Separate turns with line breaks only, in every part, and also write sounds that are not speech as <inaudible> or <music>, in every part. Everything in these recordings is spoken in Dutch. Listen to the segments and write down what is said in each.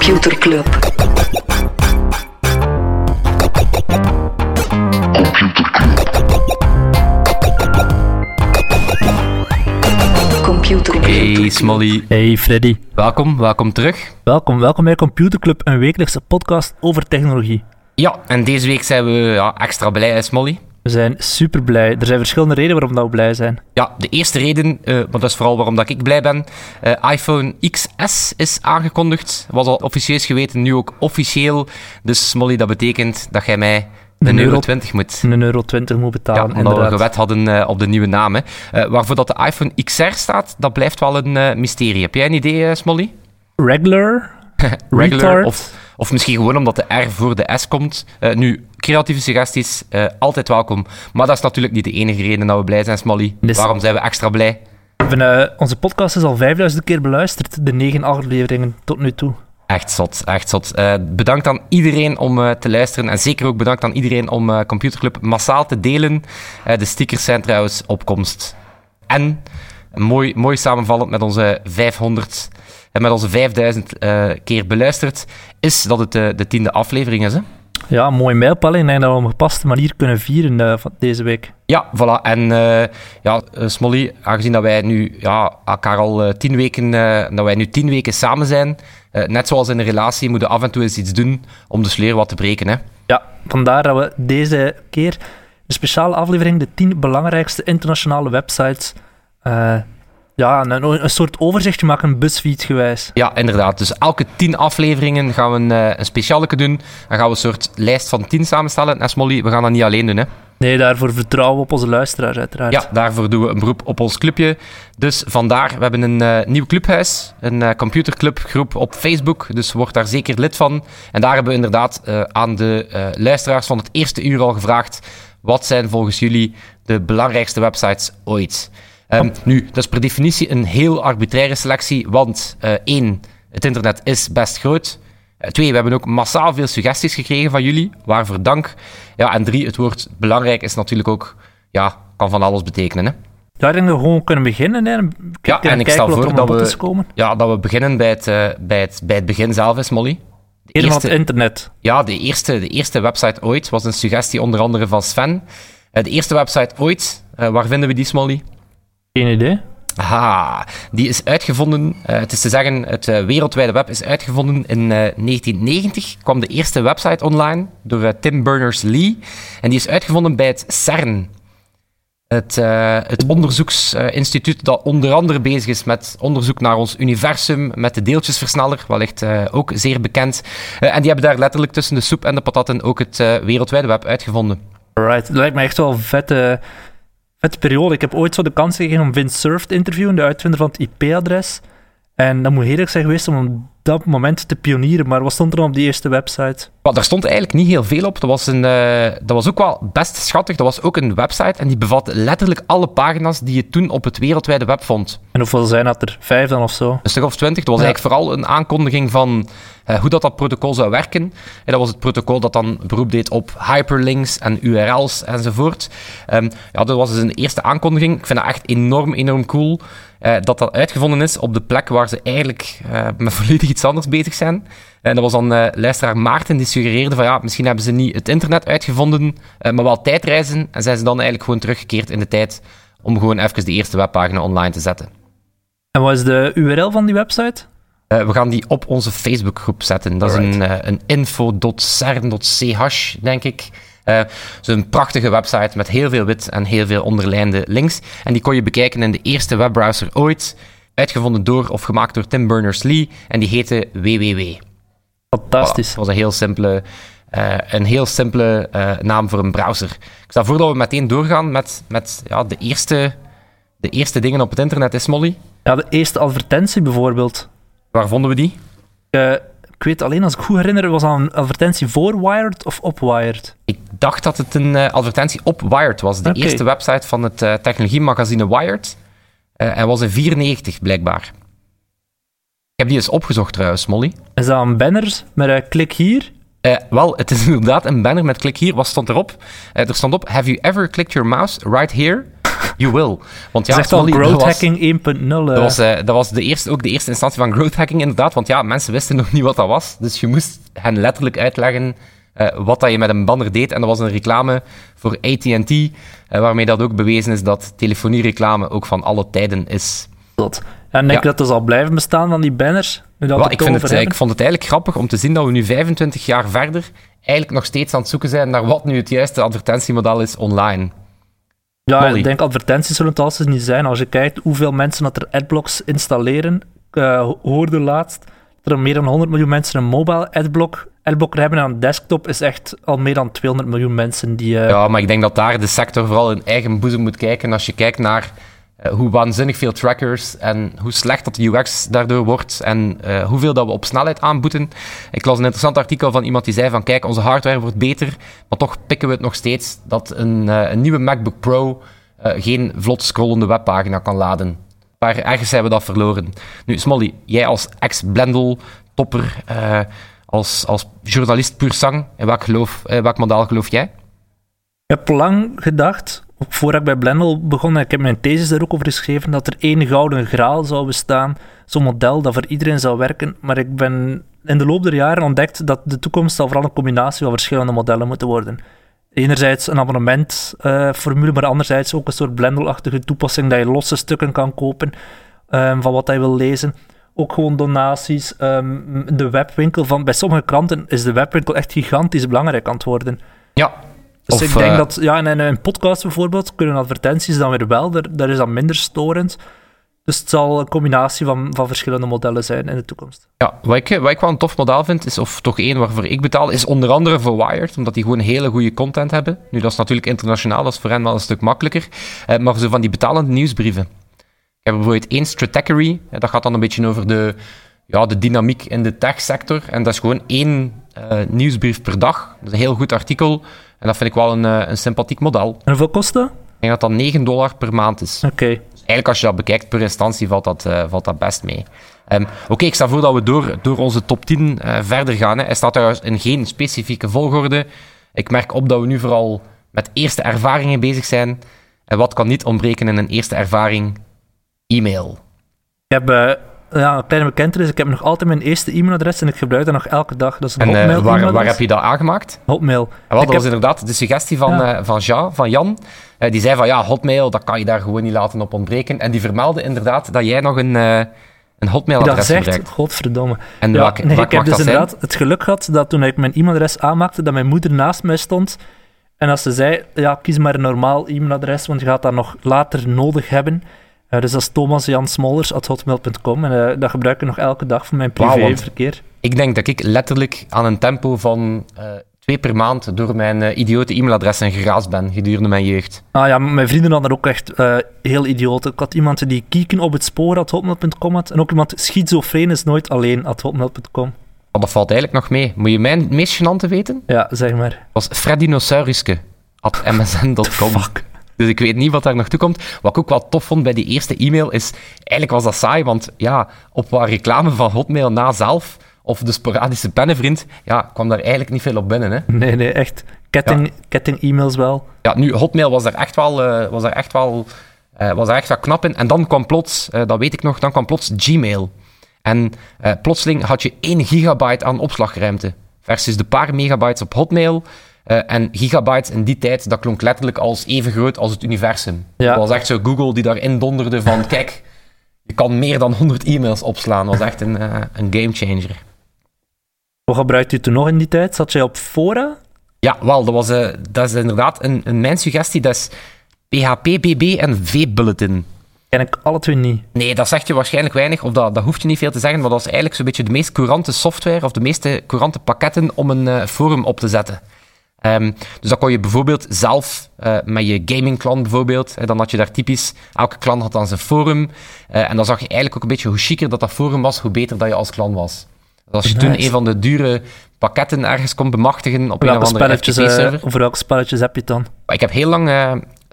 Computer Club. Computer Club.
Hey Smolly,
Hey Freddy,
welkom, welkom terug.
welkom. Welkom bij Computer Club, een wekelijkse podcast over technologie.
Ja, en deze week zijn we ja, extra blij, hè, Smolly.
We zijn super blij. Er zijn verschillende redenen waarom dat we blij zijn.
Ja, de eerste reden, eh maar dat is vooral waarom dat ik blij ben, eh, iPhone XS is aangekondigd. Was al officieus geweten, nu ook officieel. Dus Smolly, dat betekent dat jij mij een, euro
euro
20 moet.
Een euro 20 moet
Ja,
betalen,
omdat we gewet hadden eh, op de nieuwe. Eh, waarvoor dat de iPhone XR staat, dat blijft wel een mysterie. Heb jij een idee, Smolly?
Regular? <laughs>
regular.
Retard.
Of, of misschien gewoon omdat de R voor de S komt. Eh, nu, creatieve suggesties, eh, altijd welkom. Maar dat is natuurlijk niet de enige reden dat we blij zijn, Smally.
Dus-
Waarom zijn we extra blij?
Eh, onze podcast is al 5000 keer beluisterd, de negen afleveringen tot nu toe.
Echt zot, echt zot. Eh, bedankt aan iedereen om te luisteren. En zeker ook bedankt aan iedereen om Computerclub massaal te delen. De stickers zijn trouwens op komst. En, mooi, mooi samenvallend met onze 500... En met onze 5000 eh, keer beluisterd, is dat het eh, de tiende aflevering is. Hè?
Ja, een mooie mijlpaal. Ik denk dat we op een gepaste manier kunnen vieren eh, van deze week.
Ja, voilà. En eh, ja, eh, Smolly, aangezien dat wij nu ja, elkaar al eh, tien weken, eh, dat wij nu tien weken samen zijn, eh, net zoals in een relatie, moeten we af en toe eens iets doen om de sleur wat te breken. Hè?
Ja, vandaar dat we deze keer een speciale aflevering, de 10 belangrijkste internationale websites, eh, ja, een, een soort overzichtje maken, BuzzFeed gewijs.
Ja, inderdaad. Dus elke tien afleveringen gaan we een, eh, een specialeke doen. Dan gaan we een soort lijst van tien samenstellen. En Smolly, we gaan dat niet alleen doen. Hè?
Nee, daarvoor vertrouwen we op onze luisteraars, uiteraard.
Ja, daarvoor doen we een beroep op ons clubje. Dus vandaar, we hebben een eh, nieuw clubhuis, een computerclubgroep op Facebook. Dus word daar zeker lid van. En daar hebben we inderdaad aan de luisteraars van het eerste uur al gevraagd: wat zijn volgens jullie de belangrijkste websites ooit? Ehm, nu, dat is per definitie een heel arbitraire selectie, want eh, één, het internet is best groot. Eh, Twee, we hebben ook massaal veel suggesties gekregen van jullie, waarvoor dank. Ja, en drie, het woord belangrijk is natuurlijk ook, ja, kan van alles betekenen. Hè?
Ja, ik denk dat we gewoon kunnen beginnen. Hè.
Ja, en ik stel voor dat we-
komen.
Ja, dat we beginnen bij het, eh, bij het, bij het begin zelf, is Molly. Eerste,
het internet.
ja, de eerste, de eerste website ooit was een suggestie onder andere van Sven. Eh, de eerste website ooit, eh, waar vinden we die, Smolly?
Geen idee.
Aha, die is uitgevonden, eh, het is te zeggen, het eh, wereldwijde web is uitgevonden in eh, 1990. kwam de eerste website online door eh, Tim Berners-Lee. En die is uitgevonden bij het CERN. Het, eh, het onderzoeksinstituut dat onder andere bezig is met onderzoek naar ons universum, met de deeltjesversneller, wellicht eh, ook zeer bekend. Eh, en die hebben daar letterlijk tussen de soep en de patatten ook het eh, wereldwijde web uitgevonden.
Right. Dat lijkt me echt wel een vette, vette periode. Ik heb ooit zo de kans gekregen om Vince Cerf te interviewen, de uitvinder van het IP-adres. En dat moet heerlijk zijn geweest om dat moment te pionieren. Maar wat stond er dan op die eerste website?
Maar daar stond eigenlijk niet heel veel op. Dat was, een, eh, dat was ook wel best schattig. Dat was ook een website en die bevatte letterlijk alle pagina's die je toen op het wereldwijde web vond.
En hoeveel zijn dat er? Vijf dan of zo?
Een stuk of twintig. Dat was
Ja.
eigenlijk vooral een aankondiging van eh, hoe dat, dat protocol zou werken. En dat was het protocol dat dan beroep deed op hyperlinks en URL's enzovoort. Ehm, ja, dat was dus een eerste aankondiging. Ik vind dat echt enorm, enorm cool. eh, dat dat uitgevonden is op de plek waar ze eigenlijk met volledig iets anders bezig zijn. En dat was dan eh, luisteraar Maarten die suggereerde van ja, misschien hebben ze niet het internet uitgevonden, eh, maar wel tijdreizen. En zijn ze dan eigenlijk gewoon teruggekeerd in de tijd om gewoon even de eerste webpagina online te zetten.
En wat is de URL van die website?
Eh, we gaan die op onze Facebookgroep zetten. Dat is een, eh, een info.cern.ch, denk ik. Eh, is een prachtige website met heel veel wit en heel veel onderlijnde links. En die kon je bekijken in de eerste webbrowser ooit. Uitgevonden door of gemaakt door Tim Berners-Lee. En die heette www.
Fantastisch.
Dat was een heel simpele, eh, een heel simpele eh, naam voor een browser. Ik stel voor dat we meteen doorgaan met, met ja, de, eerste, de eerste dingen op het internet. Is Molly?
Ja, de eerste advertentie bijvoorbeeld.
Waar vonden we die?
Eh, ik weet alleen, als ik goed herinner, was dat een advertentie voor Wired of op Wired?
Ik dacht dat het een advertentie op Wired was. De eerste website van het technologiemagazine Wired. Eh en was in 94 blijkbaar. Ik heb die eens opgezocht trouwens, Molly.
Is dat een banner met een klik hier?
Eh, wel, het is <laughs> inderdaad een banner met klik hier. Wat stond erop? Eh, er stond op, have you ever clicked your mouse right here? You will. Want ja,
echt al growth hacking 1.0. eh.
Dat was, dat was de eerste, ook de eerste instantie van growth hacking, inderdaad. Want ja, mensen wisten nog niet wat dat was. Dus je moest hen letterlijk uitleggen eh, wat dat je met een banner deed. En dat was een reclame voor AT&T, eh, waarmee dat ook bewezen is dat telefoniereclame ook van alle tijden is.
dat. En denk je
Ja.
dat er zal blijven bestaan van die banners? Nu dat
Wel,
het
ik, vind
over
het, eh, ik vond het eigenlijk grappig om te zien dat we nu 25 jaar verder eigenlijk nog steeds aan het zoeken zijn naar wat nu het juiste advertentiemodel is online.
Ja,
Molly.
ik denk advertenties zullen het altijd niet zijn. Als je kijkt hoeveel mensen dat er adblocks installeren, ik hoorde laatst dat er meer dan 100 miljoen mensen een mobile adblock, adblocker hebben en aan desktop is echt al meer dan 200 miljoen mensen die... eh,
Ja, maar ik denk dat daar de sector vooral in eigen boezem moet kijken. Als je kijkt naar eh, hoe waanzinnig veel trackers en hoe slecht dat de UX daardoor wordt en eh, hoeveel dat we op snelheid aanboeten. Ik las een interessant artikel van iemand die zei van kijk, onze hardware wordt beter, maar toch pikken we het nog steeds dat een, een nieuwe MacBook Pro geen vlot scrollende webpagina kan laden. Maar ergens zijn we dat verloren. Nu, Smolly, jij als ex-Blendel-topper, eh, als, als journalist puur sang, in welk, geloof, eh, welk geloof jij?
Ik heb lang gedacht, voordat ik bij Blendel begon, en ik heb mijn thesis daar ook over geschreven, dat er één gouden graal zou bestaan, zo'n model dat voor iedereen zou werken. Maar ik ben in de loop der jaren ontdekt dat de toekomst zal vooral een combinatie van verschillende modellen moeten worden. Enerzijds een abonnementformule, maar anderzijds ook een soort Blendel-achtige toepassing dat je losse stukken kan kopen ehm, van wat hij wil lezen. Ook gewoon donaties. ehm, de webwinkel van... Bij sommige kranten is de webwinkel echt gigantisch belangrijk aan het worden.
Ja.
Dus
Of,
ik denk
eh,
dat, ja, in een, podcast bijvoorbeeld kunnen advertenties dan weer wel, daar, daar is dat minder storend. Dus het zal een combinatie van, van verschillende modellen zijn in de toekomst.
Ja, wat ik, wat ik wel een tof model vind, is, of toch één waarvoor ik betaal, is onder andere voor Wired, omdat die gewoon hele goede content hebben. Nu, dat is natuurlijk internationaal, dat is voor hen wel een stuk makkelijker. Eh, maar zo van die betalende nieuwsbrieven. Ik heb bijvoorbeeld één Stratechery, dat gaat dan een beetje over de, ja, de dynamiek in de techsector. En dat is gewoon één eh, nieuwsbrief per dag. Dat is een heel goed artikel. En dat vind ik wel een, eh, een sympathiek model.
En hoeveel kost dat?
Ik denk dat dat 9 dollar per maand is.
Oké.
Eigenlijk, als je dat bekijkt per instantie, valt dat, eh, valt dat best mee. Ehm, Oké, ik stel voor dat we door, door onze top 10 eh, verder gaan. Hè. Hij staat trouwens in geen specifieke volgorde. Ik merk op dat we nu vooral met eerste ervaringen bezig zijn. En wat kan niet ontbreken in een eerste ervaring? E-mail.
Ik heb eh, ja, een kleine bekentenis. Ik heb nog altijd mijn eerste e-mailadres en ik gebruik dat nog elke dag. Dat is een
En eh, waar, waar heb je dat aangemaakt?
Hotmail.
En wel,
Ik
dat was
heb-
inderdaad de suggestie van,
Ja.
eh, van, Jean, van Jan. Die zei van ja, Hotmail, dat kan je daar gewoon niet laten op ontbreken. En die vermeldde inderdaad dat jij nog een, een
Die dat
Hotmail-adres
zegt, godverdomme.
En
Ja,
welke,
nee,
welk
ik heb dus inderdaad het geluk gehad dat toen ik mijn e-mailadres aanmaakte, dat mijn moeder naast mij stond. En als ze zei, ja, kies maar een normaal e-mailadres, want je gaat dat nog later nodig hebben. Eh, dus dat is thomasjansmollers.hotmail.com en eh, dat gebruik ik nog elke dag voor mijn privéverkeer.
Ik denk dat ik letterlijk aan een tempo van eh, twee per maand door mijn idiote e-mailadressen geraasd ben gedurende mijn jeugd.
Ah ja, mijn vrienden hadden ook echt heel idioot. Ik had iemand die kieken op het spoor at hotmail.com had. En ook iemand schizofreen is nooit alleen at hotmail.com.
Dat valt eigenlijk nog mee. Moet je mijn meest gênante weten?
Ja, zeg maar.
Dat was Freddinosauriske at msn.com. Dus ik weet niet wat daar nog toe komt. Wat ik ook wel tof vond bij die eerste e-mail is... Eigenlijk was dat saai, want ja, op wat reclame van Hotmail na zelf... Of de sporadische pennenvriend, ja, kwam daar eigenlijk niet veel op binnen. Hè.
Nee, nee, echt. Ketting, ketting e-mails wel.
Ja, nu, Hotmail was daar echt wel, eh, was daar echt wel, eh, was daar echt wel knap in. En dan kwam plots, eh, dat weet ik nog, dan kwam plots Gmail. En plotseling had je 1 gigabyte aan opslagruimte. Versus de paar megabytes op Hotmail. Eh, en gigabytes in die tijd, dat klonk letterlijk als even groot als het universum.
Ja.
Dat was echt zo Google die daarin donderde van, <laughs> kijk, je kan meer dan 100 e-mails opslaan. Dat was echt een, eh, een gamechanger.
Wat gebruikte u toen nog in die tijd? Zat jij op fora?
Ja, wel, dat, was, eh, dat is inderdaad een, een mijn suggestie. Dat is PHP, BB en V-bulletin.
Ken ik alle twee niet.
Nee, dat zegt je waarschijnlijk weinig, of dat, dat hoeft je niet veel te zeggen, maar dat is eigenlijk zo'n beetje de meest courante software of de meeste courante pakketten om een forum op te zetten. Ehm, dus dan kon je bijvoorbeeld zelf eh, met je gaming-klan bijvoorbeeld, eh, dan had je daar typisch, elke klan had dan zijn forum, eh, en dan zag je eigenlijk ook een beetje hoe chiquer dat dat forum was, hoe beter dat je als klan was. Dus als je toen een van de dure pakketten ergens kon bemachtigen op een of andere
spelletjes, eh,
FTP-server,
over welke spelletjes heb je het dan?
ik heb heel lang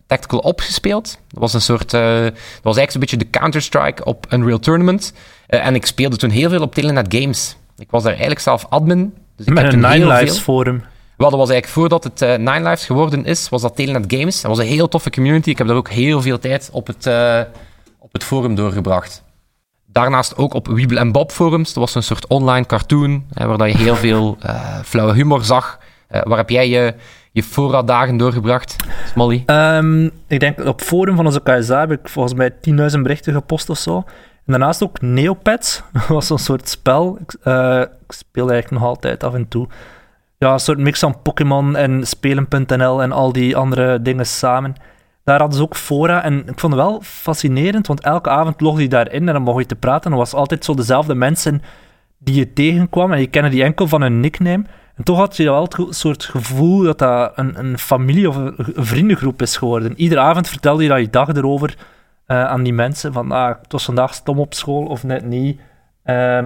Tactical Ops gespeeld. Dat was een soort... dat was eigenlijk zo'n beetje de Counter-Strike op Unreal Tournament. En ik speelde toen heel veel op Telenet Games. Ik was daar eigenlijk zelf admin. Dus ik
Met
heb
een Nine Lives
veel...
forum.
Wel, dat was eigenlijk voordat het uh, Nine Lives geworden is, was dat Telenet Games. Dat was een heel toffe community. Ik heb daar ook heel veel tijd op het, uh, op het forum doorgebracht. Daarnaast ook op Wiebel en Bob forums. Dat was een soort online cartoon, waar je heel veel uh, flauwe humor zag. waar heb jij je, je fora-dagen doorgebracht, Smolly?
Um, ik denk op forum van onze KSA heb ik volgens mij 10.000 berichten gepost of zo. En daarnaast ook Neopets. <laughs> Dat was een soort spel. Ik, ik speel eigenlijk nog altijd af en toe ja, een soort mix van Pokémon en Spelen.nl en al die andere dingen samen. Daar hadden ze ook fora en ik vond het wel fascinerend, want elke avond logde je daarin en dan mocht je te praten. En er was altijd zo dezelfde mensen die je tegenkwam en je kende die enkel van hun nickname. En toch had je wel het soort gevoel dat dat een, een familie of een, vriendengroep is geworden. Iedere avond vertelde je dat je dag erover uh, aan die mensen. Van, ah, was vandaag stom op school of net niet. Uh,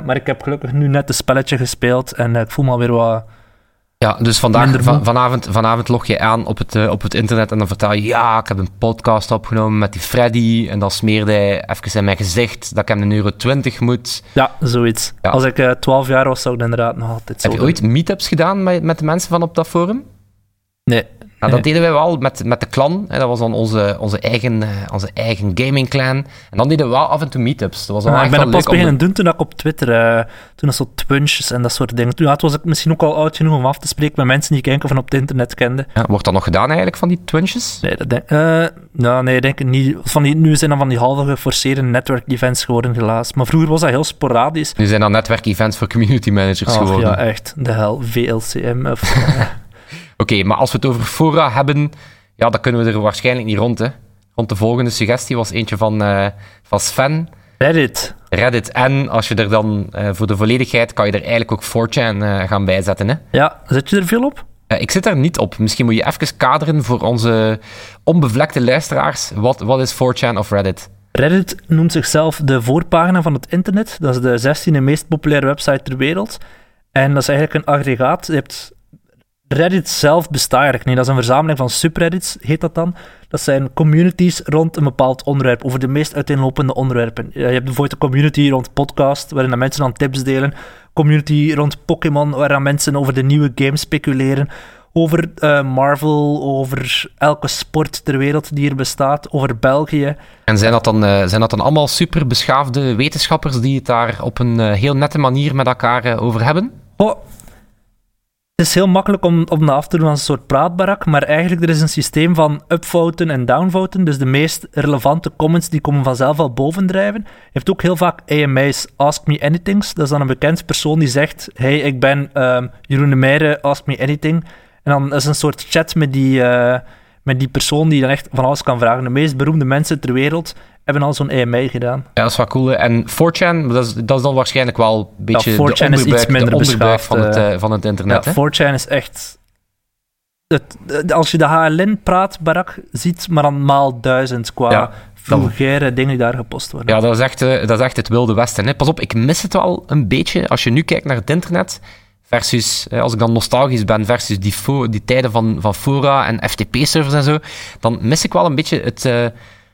maar ik heb gelukkig nu net een spelletje gespeeld en uh, ik voel me alweer wat
ja, dus vandaag, van, vanavond, vanavond log je aan op het, uh, op het internet en dan vertel je... Ja, ik heb een podcast opgenomen met die Freddy. En dan smeerde hij even in mijn gezicht dat ik hem een euro 20 moet.
Ja, zoiets. Ja. Als ik uh, eh, 12 jaar was, zou ik inderdaad nog altijd
zo Heb je ooit meetups gedaan met, met de mensen van op dat forum?
Nee.
Nou, dat deden wij wel met, met de clan. Hè. Dat was dan onze, onze, eigen, uh, onze eigen gaming clan. En dan deden we wel af en toe meetups. Dat was
dan
ja,
ik ben pas beginnen doen toen ik op Twitter, uh, toen dat zo twunches en dat soort dingen. Toen ja, was ik misschien ook al oud genoeg om af te spreken met mensen die ik enkel van op het internet kende.
Ja, wordt dat nog gedaan eigenlijk, van die twunches?
Nee, dat denk, uh, nou, nee, denk ik niet. Van die, nu zijn dan van die halve geforceerde netwerk-events geworden, helaas. Maar vroeger was dat heel sporadisch.
Nu zijn dat netwerk-events voor community managers
Ach,
geworden.
ja, echt. De hel, VLCM. Of, <laughs>
Oké, maar als we het over fora hebben, ja, dan kunnen we er waarschijnlijk niet rond. Hè. Rond de volgende suggestie was eentje van, uh, van Sven.
Reddit.
Reddit. En als je er dan uh, voor de volledigheid kan je er eigenlijk ook 4chan uh, gaan bijzetten. Hè?
Ja, zet je er veel op?
ik zit er niet op. Misschien moet je even kaderen voor onze onbevlekte luisteraars. Wat, wat is 4chan of Reddit?
Reddit noemt zichzelf de voorpagina van het internet. Dat is de 16e meest populaire website ter wereld. En dat is eigenlijk een aggregaat. Je hebt Reddit zelf bestaat eigenlijk niet. Dat is een verzameling van subreddits, heet dat dan. Dat zijn communities rond een bepaald onderwerp, over de meest uiteenlopende onderwerpen. Je hebt bijvoorbeeld een community rond podcast, waarin mensen dan tips delen. Community rond Pokémon, waarin mensen over de nieuwe game speculeren. Over uh, Marvel, over elke sport ter wereld die er bestaat, over België.
En zijn dat dan, uh, zijn dat dan allemaal super beschaafde wetenschappers die het daar op een uh, heel nette manier met elkaar over hebben?
Oh, het is heel makkelijk om, om af te doen als een soort praatbarak, maar eigenlijk er is een systeem van upvoten en downvoten. Dus de meest relevante comments die komen vanzelf al bovendrijven. Je hebt ook heel vaak AMA's, Ask Me Anythings. Dat is dan een bekend persoon die zegt, hey, ik ben um, Jeroen de Meijeren, Ask Me Anything. En dan is een soort chat met die, uh, met die persoon die dan echt van alles kan vragen. De meest beroemde mensen ter wereld hebben al zo'n EMA gedaan.
Ja, dat is wel cool. En 4chan, dat is, dat is dan waarschijnlijk wel een beetje
ja, 4chan de is iets minder beschaafd,
van het, uh, van het internet.
Ja, 4chan is echt... Het, als je de HLN-praat, Barak, ziet, maar dan maal duizend qua ja, vulgaire dingen die daar gepost worden.
Ja, dat is echt, uh, dat is echt het wilde westen. Hè. Pas op, ik mis het wel een beetje. Als je nu kijkt naar het internet versus, als ik dan nostalgisch ben, versus die, die tijden van, van fora en FTP-servers en zo, dan mis ik wel een beetje het... Uh,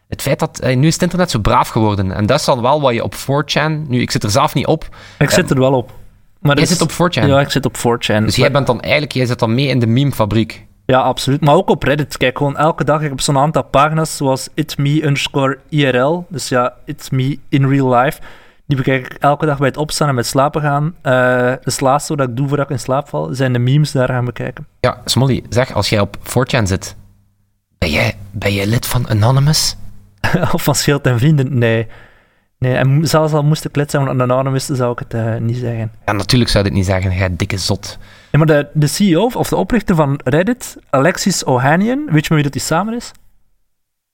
het feit dat uh, nu is het internet zo braaf geworden. En dat is dan wel wat je op 4chan. Nu, ik zit er zelf niet op.
Ik zit er wel op.
Maar jij zit op 4chan?
Ja, ik zit op 4chan.
Dus jij bent dan eigenlijk, jij zit dan mee in de meme-fabriek.
Ja, absoluut. Maar ook op Reddit. Kijk, gewoon elke dag. Ik heb zo'n aantal pagina's zoals itme underscore IRL. Dus ja, it's me in real life. Die bekijk ik elke dag bij het opstaan en met slapen gaan. Uh, het laatste wat ik doe voordat ik in slaap val, zijn de memes daar gaan bekijken.
Ja, Smolly, zeg, als jij op 4chan zit, ben jij, ben jij lid van Anonymous? <laughs>
of van Schild en Vrienden, nee. Nee, en zelfs al moest ik lid zijn van Anonymous, zou ik het uh, niet zeggen.
Ja, natuurlijk zou ik het niet zeggen, jij dikke zot.
Ja, maar de, de CEO of de oprichter van Reddit, Alexis Ohanian, weet je met wie dat hij samen is?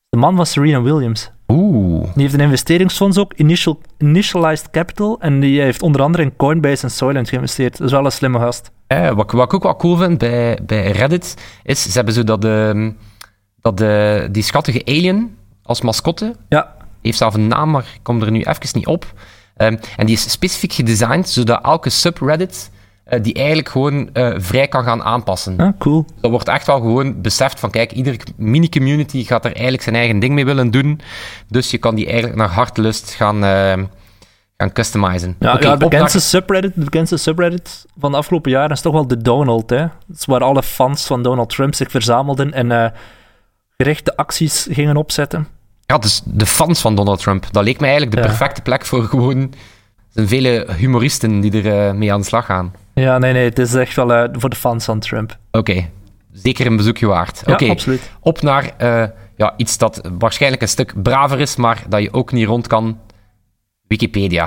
De man van Serena Williams.
Oeh.
Die heeft een investeringsfonds ook, Initial, Initialized Capital, en die heeft onder andere in Coinbase en Soylent geïnvesteerd. Dat is wel een slimme gast.
Ja, wat, wat ik ook wel cool vind bij, bij Reddit, is ze hebben zo dat, uh, dat de, die schattige alien als mascotte.
Ja.
Heeft zelf een naam, maar ik kom er nu even niet op. Um, en die is specifiek gedesigned zodat elke subreddit uh, die eigenlijk gewoon uh, vrij kan gaan aanpassen.
Ah, cool.
Dat wordt echt wel gewoon beseft van, kijk, iedere mini-community gaat er eigenlijk zijn eigen ding mee willen doen. Dus je kan die eigenlijk naar hartelust gaan, uh, gaan customizen.
Ja, de, bekendste
naar-
subreddit, de bekendste subreddit van de afgelopen jaren is toch wel de Donald. Hè? Dat is waar alle fans van Donald Trump zich verzamelden en eh, gerichte acties gingen opzetten.
Ja, dus de fans van Donald Trump. Dat leek mij eigenlijk de perfecte plek voor gewoon... Zijn vele humoristen die er eh, mee aan de slag gaan.
Ja, nee, nee, het is echt wel eh, voor de fans van Trump.
Oké, zeker een bezoekje waard.
Ja,
Oké,
absoluut.
op naar eh, ja, iets dat waarschijnlijk een stuk braver is, maar dat je ook niet rond kan. Wikipedia.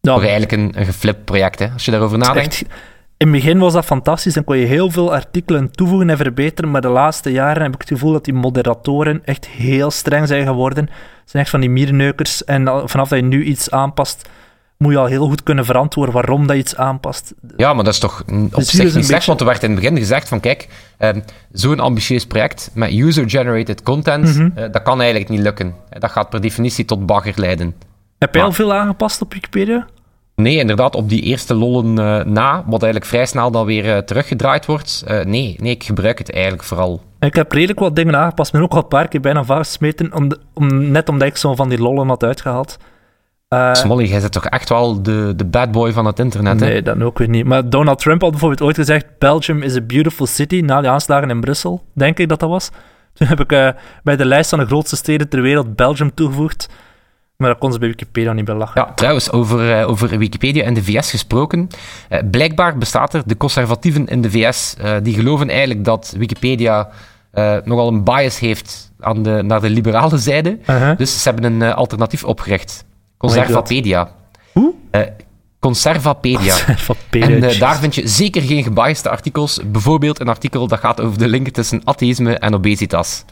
Ja,
Toch eigenlijk een, een geflipt project, hè, als je daarover nadenkt.
echt- in het begin was dat fantastisch en kon je heel veel artikelen toevoegen en verbeteren, maar de laatste jaren heb ik het gevoel dat die moderatoren echt heel streng zijn geworden. Het zijn echt van die mierenneukers en vanaf dat je nu iets aanpast, moet je al heel goed kunnen verantwoorden waarom dat je iets aanpast.
Ja, maar dat is toch mm, op
Dus
zich niet
een
slecht,
beetje-
want er werd in het begin gezegd van kijk, ehm, zo'n ambitieus project met user-generated content,
Mhm.
eh, dat kan eigenlijk niet lukken. Dat gaat per definitie tot bagger leiden.
Heb jij al veel aangepast op Wikipedia?
Nee, inderdaad, op die eerste lollen eh, na, wat eigenlijk vrij snel dan weer eh, teruggedraaid wordt. eh, nee, nee, ik gebruik het eigenlijk vooral.
Ik heb redelijk wat dingen aangepast, maar ook al een paar keer bijna vastgesmeten, om de- om, net omdat ik zo van die lollen had uitgehaald. Eh,
Smolly, jij bent toch echt wel de, de bad boy van het internet, hè?
nee, dat ook weer niet. Maar Donald Trump had bijvoorbeeld ooit gezegd: Belgium is a beautiful city na de aanslagen in Brussel. Denk ik dat dat was. Toen heb ik bij de lijst van de grootste steden ter wereld Belgium toegevoegd. Maar dat kon ze bij Wikipedia niet bij lachen.
Ja, trouwens, over, eh, over Wikipedia en de VS gesproken. Eh, blijkbaar bestaat er, de conservatieven in de VS, eh, die geloven eigenlijk dat Wikipedia nogal een bias heeft aan de, naar de liberale zijde. Dus ze hebben een alternatief opgericht. Conservapedia.
Hoe?
Conservapedia. En eh, daar vind je zeker geen gebiasde artikels. Bijvoorbeeld een artikel dat gaat over de link tussen atheïsme en obesitas.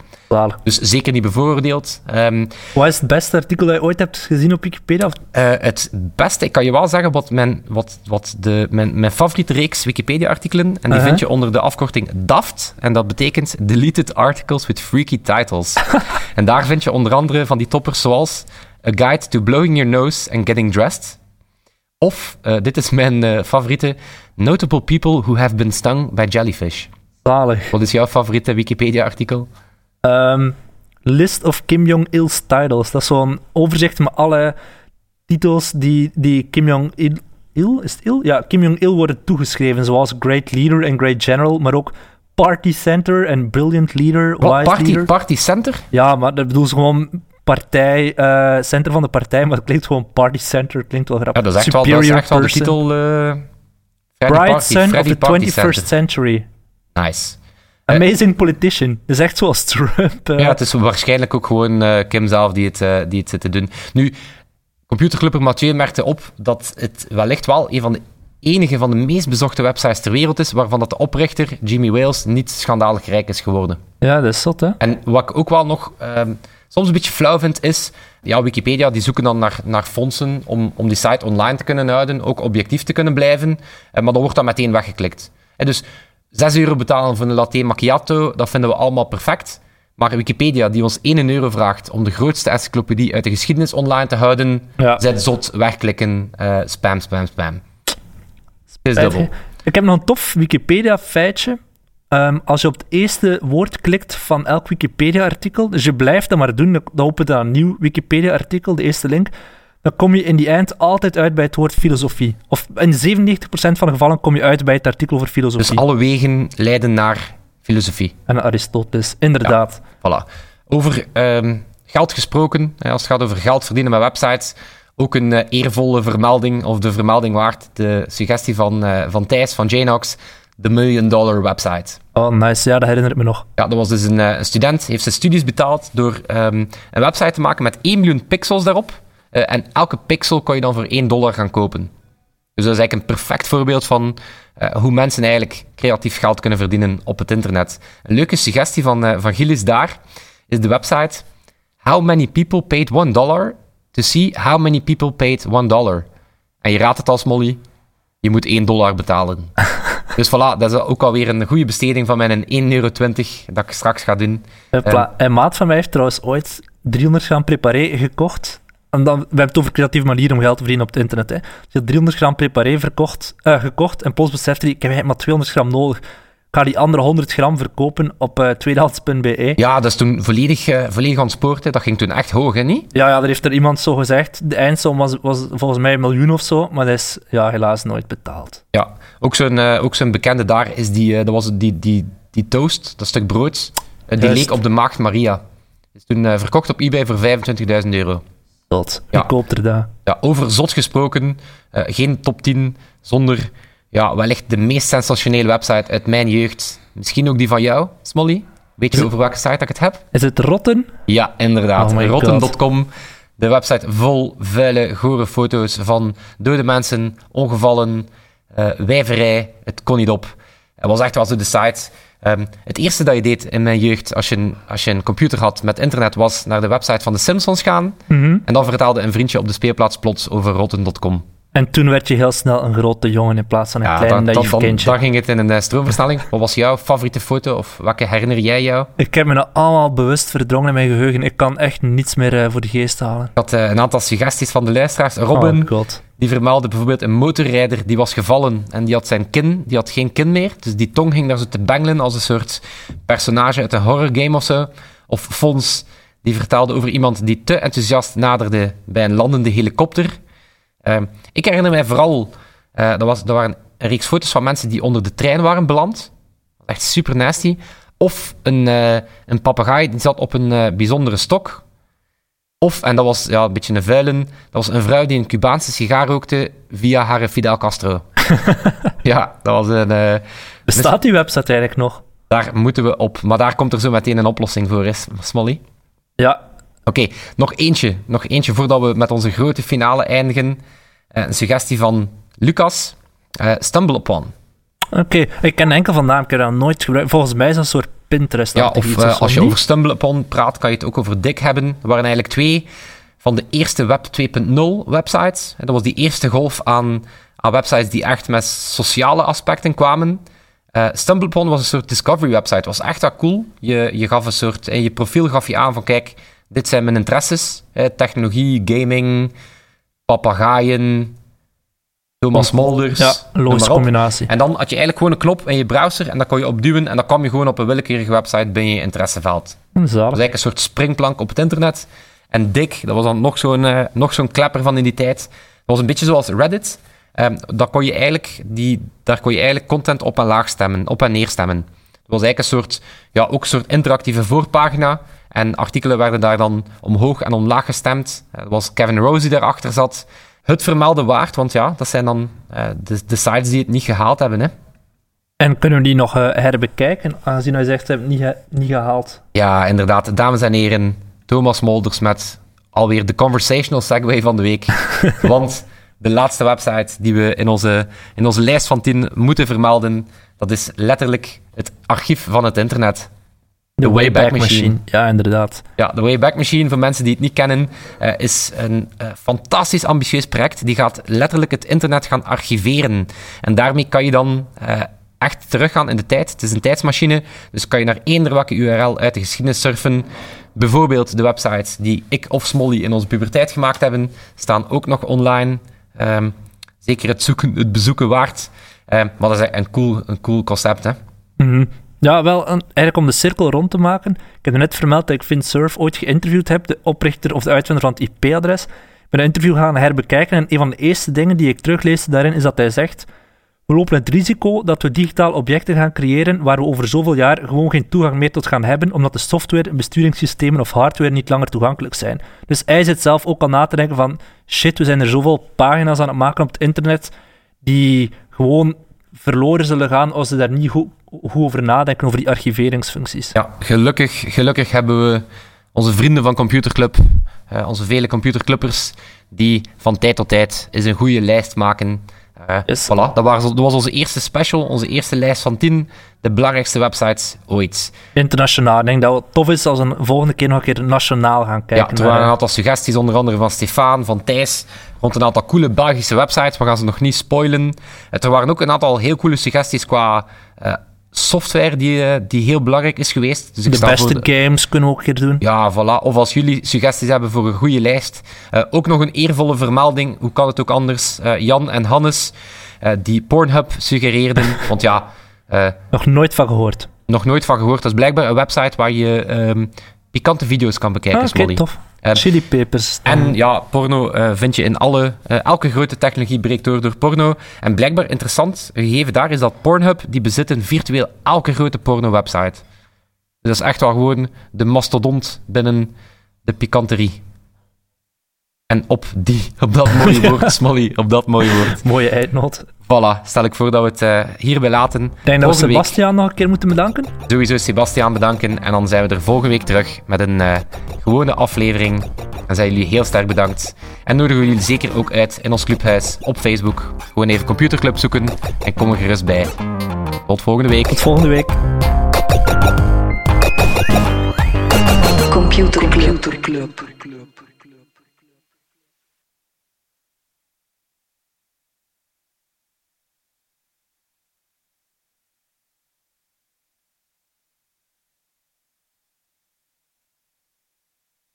Dus zeker niet bevooroordeeld. Ehm,
Wat is het beste artikel dat je ooit hebt gezien op Wikipedia?
Eh, het beste, ik kan je wel zeggen wat mijn, wat, wat de, mijn, mijn favoriete reeks Wikipedia-artikelen. En die
Uh-huh.
vind je onder de afkorting DAFT. En dat betekent Deleted Articles with Freaky Titles. <laughs> en daar vind je onder andere van die toppers zoals A Guide to Blowing Your Nose and Getting Dressed. Of, eh, dit is mijn eh, favoriete, Notable People Who Have Been Stung by Jellyfish.
Zalig.
Wat is jouw favoriete Wikipedia-artikel?
Ehm, list of Kim Jong-il's titles. Dat is zo'n overzicht met alle titels die, die Kim Jong-il... Il? Is het Il? Ja, Kim Jong-il worden toegeschreven, zoals Great Leader en Great General, maar ook Party Center en Brilliant Leader,
Wat,
Wise
party,
Leader.
party Center?
Ja, maar dat bedoel ze gewoon partij, eh, center van de partij, maar het klinkt gewoon Party Center, klinkt wel
Ja,
grappig.
dat is echt wel, dat is
Superior
echt wel de titel. Freddy
Bright
Freddy
of the
Party
21st
Center.
Century.
Nice. Eh,
Amazing politician. Dat is echt zoals Trump.
Ja, het is waarschijnlijk ook gewoon Kim zelf die het, die het zit te doen. Nu, computerclubber Mathieu merkte op dat het wellicht wel een van de enige van de meest bezochte websites ter wereld is, waarvan dat de oprichter, Jimmy Wales, niet schandalig rijk is geworden.
ja, dat is zot, hè?
En wat ik ook wel nog ehm, soms een beetje flauw vind, is... Ja, Wikipedia, die zoeken dan naar, naar fondsen om, om die site online te kunnen houden, ook objectief te kunnen blijven, eh, maar dan wordt dat meteen weggeklikt. En dus 6 euro betalen voor een latte macchiato, dat vinden we allemaal perfect. Maar Wikipedia, die ons 1 euro vraagt om de grootste encyclopedie uit de geschiedenis online te houden,
Ja.
zet zot, wegklikken, eh, spam, spam, spam. Is dubbel.
Ik heb nog een tof Wikipedia-feitje. Ehm, als je op het eerste woord klikt van elk Wikipedia-artikel, dus je blijft dat maar doen, dan dan opent dat een nieuw Wikipedia-artikel, de eerste link, dan kom je in die eind altijd uit bij het woord filosofie. Of in 97% van de gevallen kom je uit bij het artikel over filosofie.
Dus alle wegen leiden naar filosofie.
En Aristoteles, inderdaad.
Voilà. Over ehm, geld gesproken, als het gaat over geld verdienen met websites, ook een eh, eervolle vermelding, of de vermelding waard, de suggestie van, eh, van Thijs, van Janox, de Million Dollar Website.
Oh, nice. Ja, dat herinner ik me nog.
Ja, dat was dus een, eh, een student, heeft zijn studies betaald door ehm, een website te maken met 1 miljoen pixels daarop. Eh, en elke pixel kon je dan voor 1 dollar gaan kopen. Dus dat is eigenlijk een perfect voorbeeld van eh, hoe mensen eigenlijk creatief geld kunnen verdienen op het internet. Een leuke suggestie van, eh, van Gilles daar is de website How many people paid 1 dollar to see how many people paid 1 dollar. En je raadt het als Molly, je moet 1 dollar betalen. <laughs> dus voilà, dat is ook alweer een goede besteding van mijn 1,20 euro dat ik straks ga doen.
Hopla. Een maat van mij heeft trouwens ooit 300 gram preparé gekocht. En dan, we hebben het over creatieve manieren om geld te verdienen op het internet. Hè. Dus had 300 gram preparé verkocht, eh, gekocht en plots besefte hij, ik heb eigenlijk maar 200 gram nodig. Ga die andere 100 gram verkopen op uh, tweedehands.be.
Ja, dat is toen volledig, uh, volledig spoort. Dat ging toen echt hoog, hè, niet?
Ja, ja, er heeft er iemand zo gezegd. De eindsom was, was volgens mij een miljoen of zo, maar dat is ja, helaas nooit betaald.
Ja, ook zo'n, uh, ook zo'n bekende daar is die, dat was die, die, die toast, dat stuk brood, die Juist. leek op de Maagd Maria. Is toen verkocht op eBay voor 25.000 euro.
Zot. Ja. Ik koop er daar.
Ja, over zot gesproken, geen top 10 zonder ja, wellicht de meest sensationele website uit mijn jeugd. Misschien ook die van jou, Smolly? Weet je over welke site ik het heb?
Is het Rotten?
Ja, inderdaad. Oh Rotten.com. De website vol vuile, gore foto's van dode mensen, ongevallen, uh, wijverij. Het kon niet op. Het was echt wel zo de site. Um, het eerste dat je deed in mijn jeugd, als je, een, als je een computer had met internet, was naar de website van de Simpsons gaan. Mm -hmm. En dan vertelde een vriendje op de speelplaats plots over rotten.com.
En toen werd je heel snel een grote jongen in plaats van een ja, klein dat.
Dan ging het in een uh, stroomversnelling. Wat was jouw favoriete foto of welke herinner jij jou?
Ik heb me dat allemaal bewust verdrongen in mijn geheugen. Ik kan echt niets meer uh, voor de geest halen. Ik
had uh, een aantal suggesties van de luisteraars. Robin,
oh,
die vermeldde bijvoorbeeld een motorrijder die was gevallen en die had zijn kin, die had geen kin meer. Dus die tong ging daar zo te bengelen als een soort personage uit een horrorgame of zo. Of Fons, die vertelde over iemand die te enthousiast naderde bij een landende helikopter Ehm, ik herinner mij vooral, uh, dat, was, dat waren een reeks foto's van mensen die onder de trein waren beland. Echt super nasty. Of een, uh, een papegaai die zat op een uh, bijzondere stok. Of, en dat was ja, een beetje een vuilen, dat was een vrouw die een Cubaanse sigaar rookte via haar Fidel Castro. <laughs> ja, dat was een...
Bestaat die website eigenlijk nog?
Daar moeten we op, maar daar komt er zo meteen een oplossing voor, is Smolly?
Ja.
Oké, nog eentje. Nog eentje voordat we met onze grote finale eindigen. Eh, een suggestie van Lucas. Uh, stumble Upon.
Oké, ik ken enkel van naam, ik heb dat nooit gebruikt. Volgens mij is dat een soort Pinterest.
Ja, of uh, als je over Stumble Upon praat, kan je het ook over Dick hebben. Er waren eigenlijk twee van de eerste Web 2.0 websites. Dat was die eerste golf aan, aan websites die echt met sociale aspecten kwamen. Uh, StumbleUpon was een soort discovery website. Het was echt wel cool. Je, je gaf een soort... In je profiel gaf je aan van, kijk, dit zijn mijn interesses. technologie, gaming, papagaaien, Thomas Molders.
Ja, logische combinatie.
En dan had je eigenlijk gewoon een knop in je browser en dan kon je opduwen en dan kwam je gewoon op een willekeurige website binnen je interesseveld.
Dat
was eigenlijk een soort springplank op het internet. En Dick, dat was dan nog zo'n uh, nog zo'n klepper van in die tijd. Dat was een beetje zoals Reddit. Um, daar, kon je eigenlijk die, daar kon je eigenlijk content op en laag stemmen, op en neer stemmen. Het was eigenlijk een soort, ja, ook een soort interactieve voorpagina. En artikelen werden daar dan omhoog en omlaag gestemd. Het eh, was Kevin Rose die daarachter zat. Het vermelden waard, want ja, dat zijn dan uh, de, de, sites die het niet gehaald hebben. Hè.
En kunnen we die nog uh, herbekijken, aangezien hij zegt, ze hebben het niet, niet gehaald?
Ja, inderdaad. Dames en heren, Thomas Molders met alweer de conversational segue van de week. <laughs> want de laatste website die we in onze, in onze lijst van 10 moeten vermelden, dat is letterlijk het archief van het internet.
De Wayback, Machine. Ja, inderdaad.
Ja, de Wayback Machine, voor mensen die het niet kennen, uh, is een uh, fantastisch ambitieus project. Die gaat letterlijk het internet gaan archiveren. En daarmee kan je dan uh, echt teruggaan in de tijd. Het is een tijdsmachine, dus kan je naar eender welke URL uit de geschiedenis surfen. Bijvoorbeeld de websites die ik of Smolly in onze puberteit gemaakt hebben, staan ook nog online. Um, zeker het, zoeken, het bezoeken waard. Um, maar dat is een cool, een cool concept, hè.
Mm -hmm. Ja, wel eigenlijk om de cirkel rond te maken. Ik heb net vermeld dat ik Vint Surf ooit geïnterviewd heb, de oprichter of de uitvinder van het IP-adres. Ik ben het interview gaan herbekijken en een van de eerste dingen die ik teruglees daarin is dat hij zegt we lopen het risico dat we digitaal objecten gaan creëren waar we over zoveel jaar gewoon geen toegang meer tot gaan hebben, omdat de software, besturingssystemen of hardware niet langer toegankelijk zijn. Dus hij zit zelf ook al na te denken van shit, we zijn er zoveel pagina's aan het maken op het internet die gewoon verloren zullen gaan als ze daar niet goed, over nadenken, over die archiveringsfuncties.
Ja, gelukkig, gelukkig hebben we onze vrienden van Computerclub, uh, onze vele computerclubbers, die van tijd tot tijd eens een goede lijst maken. Uh, voilà, dat, was, dat was onze eerste special, onze eerste lijst van 10, de belangrijkste websites ooit.
Internationaal. Ik denk dat het tof is als we een volgende keer nog een keer nationaal gaan kijken.
Ja, er waren een aantal suggesties, onder andere van Stefan, van Thijs, rond een aantal coole Belgische websites. We gaan ze nog niet spoilen. Er waren ook een aantal heel coole suggesties qua uh, software die, uh, die heel belangrijk is geweest.
Dus de beste games kunnen we ook hier doen.
Ja, voilà. Of als jullie suggesties hebben voor een goede lijst. Uh, ook nog een eervolle vermelding. Hoe kan het ook anders? Jan en Hannes, die Pornhub suggereerden. <laughs> Want ja, Eh,
Nog nooit van gehoord.
nog nooit van gehoord. Dat is blijkbaar een website waar je ehm, pikante video's kan bekijken,
Ah,
Smolly.
tof.
Eh,
Chili pepers.
En ja, porno eh, vind je in alle... eh, elke grote technologie breekt door door porno. En blijkbaar interessant, gegeven daar is dat Pornhub, die bezitten virtueel elke grote porno-website. Dus dat is echt wel gewoon de mastodont binnen de pikanterie. En op die, op dat <laughs> mooie woord, Smolly, op dat mooie woord.
Mooie eindnoot.
Voilà, stel ik voor dat we het eh, hierbij laten.
Ik denk dat we
Volgende week
Sebastian nog een keer moeten bedanken.
sowieso Sebastiaan bedanken. En dan zijn we er volgende week terug met een eh, gewone aflevering. Dan zijn jullie heel sterk bedankt. En nodigen we jullie zeker ook uit in ons clubhuis op Facebook. Gewoon even Computerclub zoeken en kom er gerust bij. Tot volgende week.
Tot volgende week.
Computer Club.